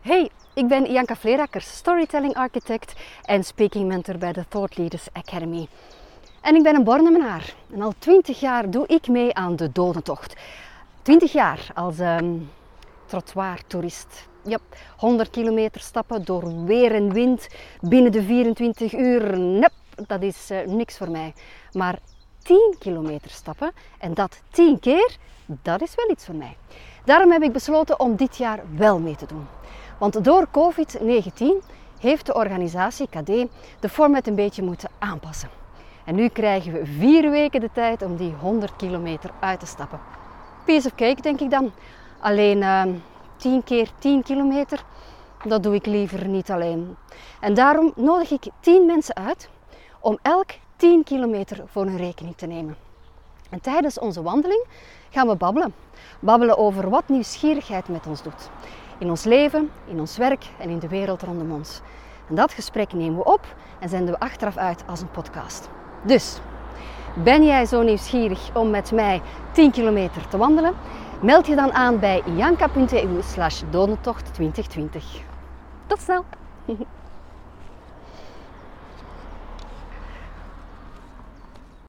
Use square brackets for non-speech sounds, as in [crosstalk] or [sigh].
Hey, ik ben Janka Vleerakkers, storytelling architect en speaking mentor bij de Thought Leaders Academy. En ik ben een Bornemenaar en al 20 jaar doe ik mee aan de Dodentocht. 20 jaar als um, trottoir-toerist. Ja, 100 kilometer stappen door weer en wind binnen de 24 uur. Nep, dat is uh, niks voor mij. Maar 10 kilometer stappen en dat 10 keer, dat is wel iets voor mij. Daarom heb ik besloten om dit jaar wel mee te doen. Want door COVID-19 heeft de organisatie KD de format een beetje moeten aanpassen. En nu krijgen we vier weken de tijd om die 100 kilometer uit te stappen. Piece of cake denk ik dan. Alleen uh, ehm, 10 keer 10 kilometer, dat doe ik liever niet alleen. En daarom nodig ik 10 mensen uit om elk 10 kilometer voor hun rekening te nemen. En tijdens onze wandeling gaan we babbelen. Babbelen over wat nieuwsgierigheid met ons doet. In ons leven, in ons werk en in de wereld rondom ons. En dat gesprek nemen we op en zenden we achteraf uit als een podcast. Dus, ben jij zo nieuwsgierig om met mij 10 kilometer te wandelen? Meld je dan aan bij janka.eu slash donentocht 2020. Tot snel! [laughs]